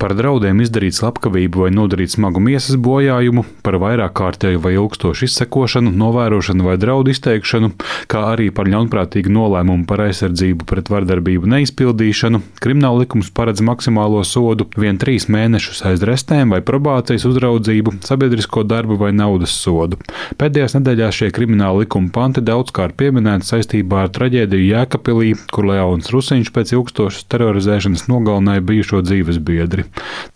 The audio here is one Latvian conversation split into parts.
Par draudiem izdarīt slepkavību vai nodarīt smagu miesas bojājumu, par vairāk kārtēju vai ilgstošu izsekošanu, novērošanu vai draudu izteikšanu, kā arī par ļaunprātīgu nolēmumu par aizsardzību pret vardarbību neizpildīšanu, krimināla likums paredz maksimālo sodu vien trīs mēnešus aiz restēm vai probācijas uzraudzību, sabiedrisko darbu vai naudas sodu. Pēdējās nedēļās šie krimināla likuma panti daudzkārt pieminēti saistībā ar traģēdiju Jēkabpilī, kur Leons Rusiņš pēc ilgstošas terorizēšanas nogalināja bijušo dzīves biedri.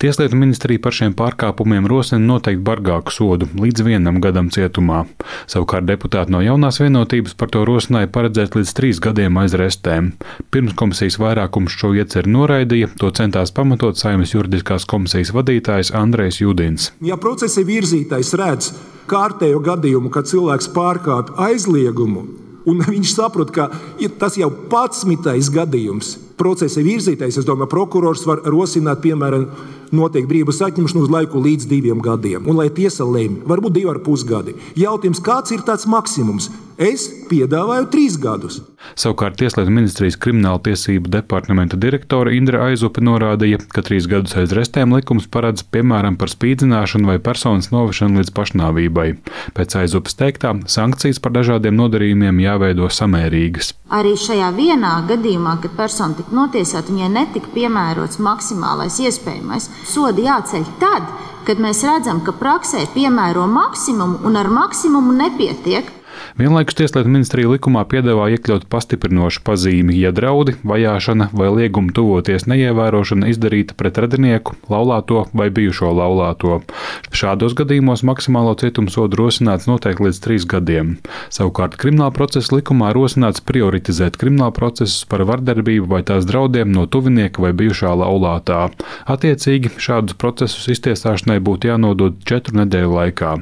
Tieslietu ministrija par šiem pārkāpumiem rosina noteikt bargāku sodu līdz vienam gadam cietumā. Savukārt deputāti no jaunās vienotības par to rosināja paredzēt līdz trīs gadiem aiz restēm. Pirms komisijas vairākums šo ieceru noraidīja, to centās pamatot Saimnes juridiskās komisijas vadītājs Andrejs Judins. Ja procesa virzītājs redz kārtējo gadījumu, kad cilvēks pārkāpj aizliegumu, un viņš saprot, ka tas jau ir pats mitais gadījums, procesa virzītājs, es domāju, prokurors var rosināt, piemēram, notiek brīvības atņemšana uz laiku līdz diviem gadiem. Un lai tiesa lemj, varbūt divi ar pusgadi. Jautājums, kāds ir tāds maksimums? Es piedāvāju trīs gadus. Savukārt Tieslietu ministrijas krimināla tiesību departamenta direktore Indra Aizupe norādīja, ka trīs gadus aiz restēm likums paredz piemēram par spīdzināšanu vai personas novešanu līdz pašnāvībai. Pēc Aizupes teiktā, sankcijas par dažādiem nodarījumiem jāveido samērīgas. Arī šajā vienā gadījumā, kad persona tika notiesāta, viņai netika piemērots maksimālais iespējamais. Sodi jāceļ tad, kad mēs redzam, ka praksē piemēro maksimumu un ar maksimumu nepietiek. Vienlaikus Tieslietu ministrija likumā piedāvā iekļaut pastiprinošu pazīmi, ja draudi, vajāšana vai lieguma tuvoties neievērošana izdarīta pret radinieku, laulāto vai bijušo laulāto. Šādos gadījumos maksimālo cietumsodu rosināts noteikti līdz trīs gadiem. Savukārt krimināla procesa likumā rosināts prioritizēt krimināla procesus par vardarbību vai tās draudiem no tuvinieka vai bijušā laulātā. Attiecīgi šādus procesus iztiesāšanai būtu jānodod četru nedēļu laikā.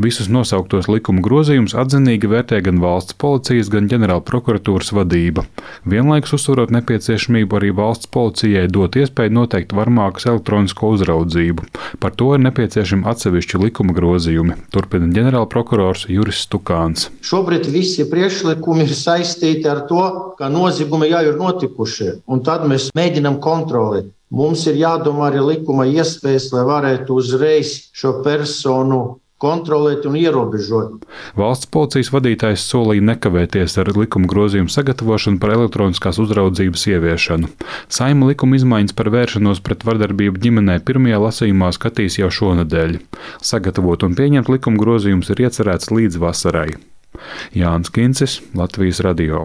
Visus nosauktos likuma grozījumus atzinīgi vērtē gan valsts policijas, gan ģenerāla prokuratūras vadība. Vienlaikus uzsverot nepieciešamību arī valsts policijai dot iespēju noteikt varmākas elektronisko uzraudzību. Par to ir nepieciešami atsevišķi likuma grozījumi, turpina ģenerāla prokurors Juris Stukāns. Šobrīd visi priekšlikumi ir saistīti ar to, ka noziegumi jau ir notikuši, un tad mēs mēģinam kontrolēt. Mums ir jādomā arī likuma iespējas, lai varētu uzreiz šo personu kontrolēt un ierobežot. Valsts policijas vadītājs solīja nekavēties ar likuma grozījumu sagatavošanu par elektroniskās uzraudzības ieviešanu. Saima likuma izmaiņas par vēršanos pret vardarbību ģimenē pirmajā lasījumā skatīs jau šonadēļ. Sagatavot un pieņemt likuma grozījumus ir iecerēts līdz vasarai. Jānis Kincis, Latvijas Radio.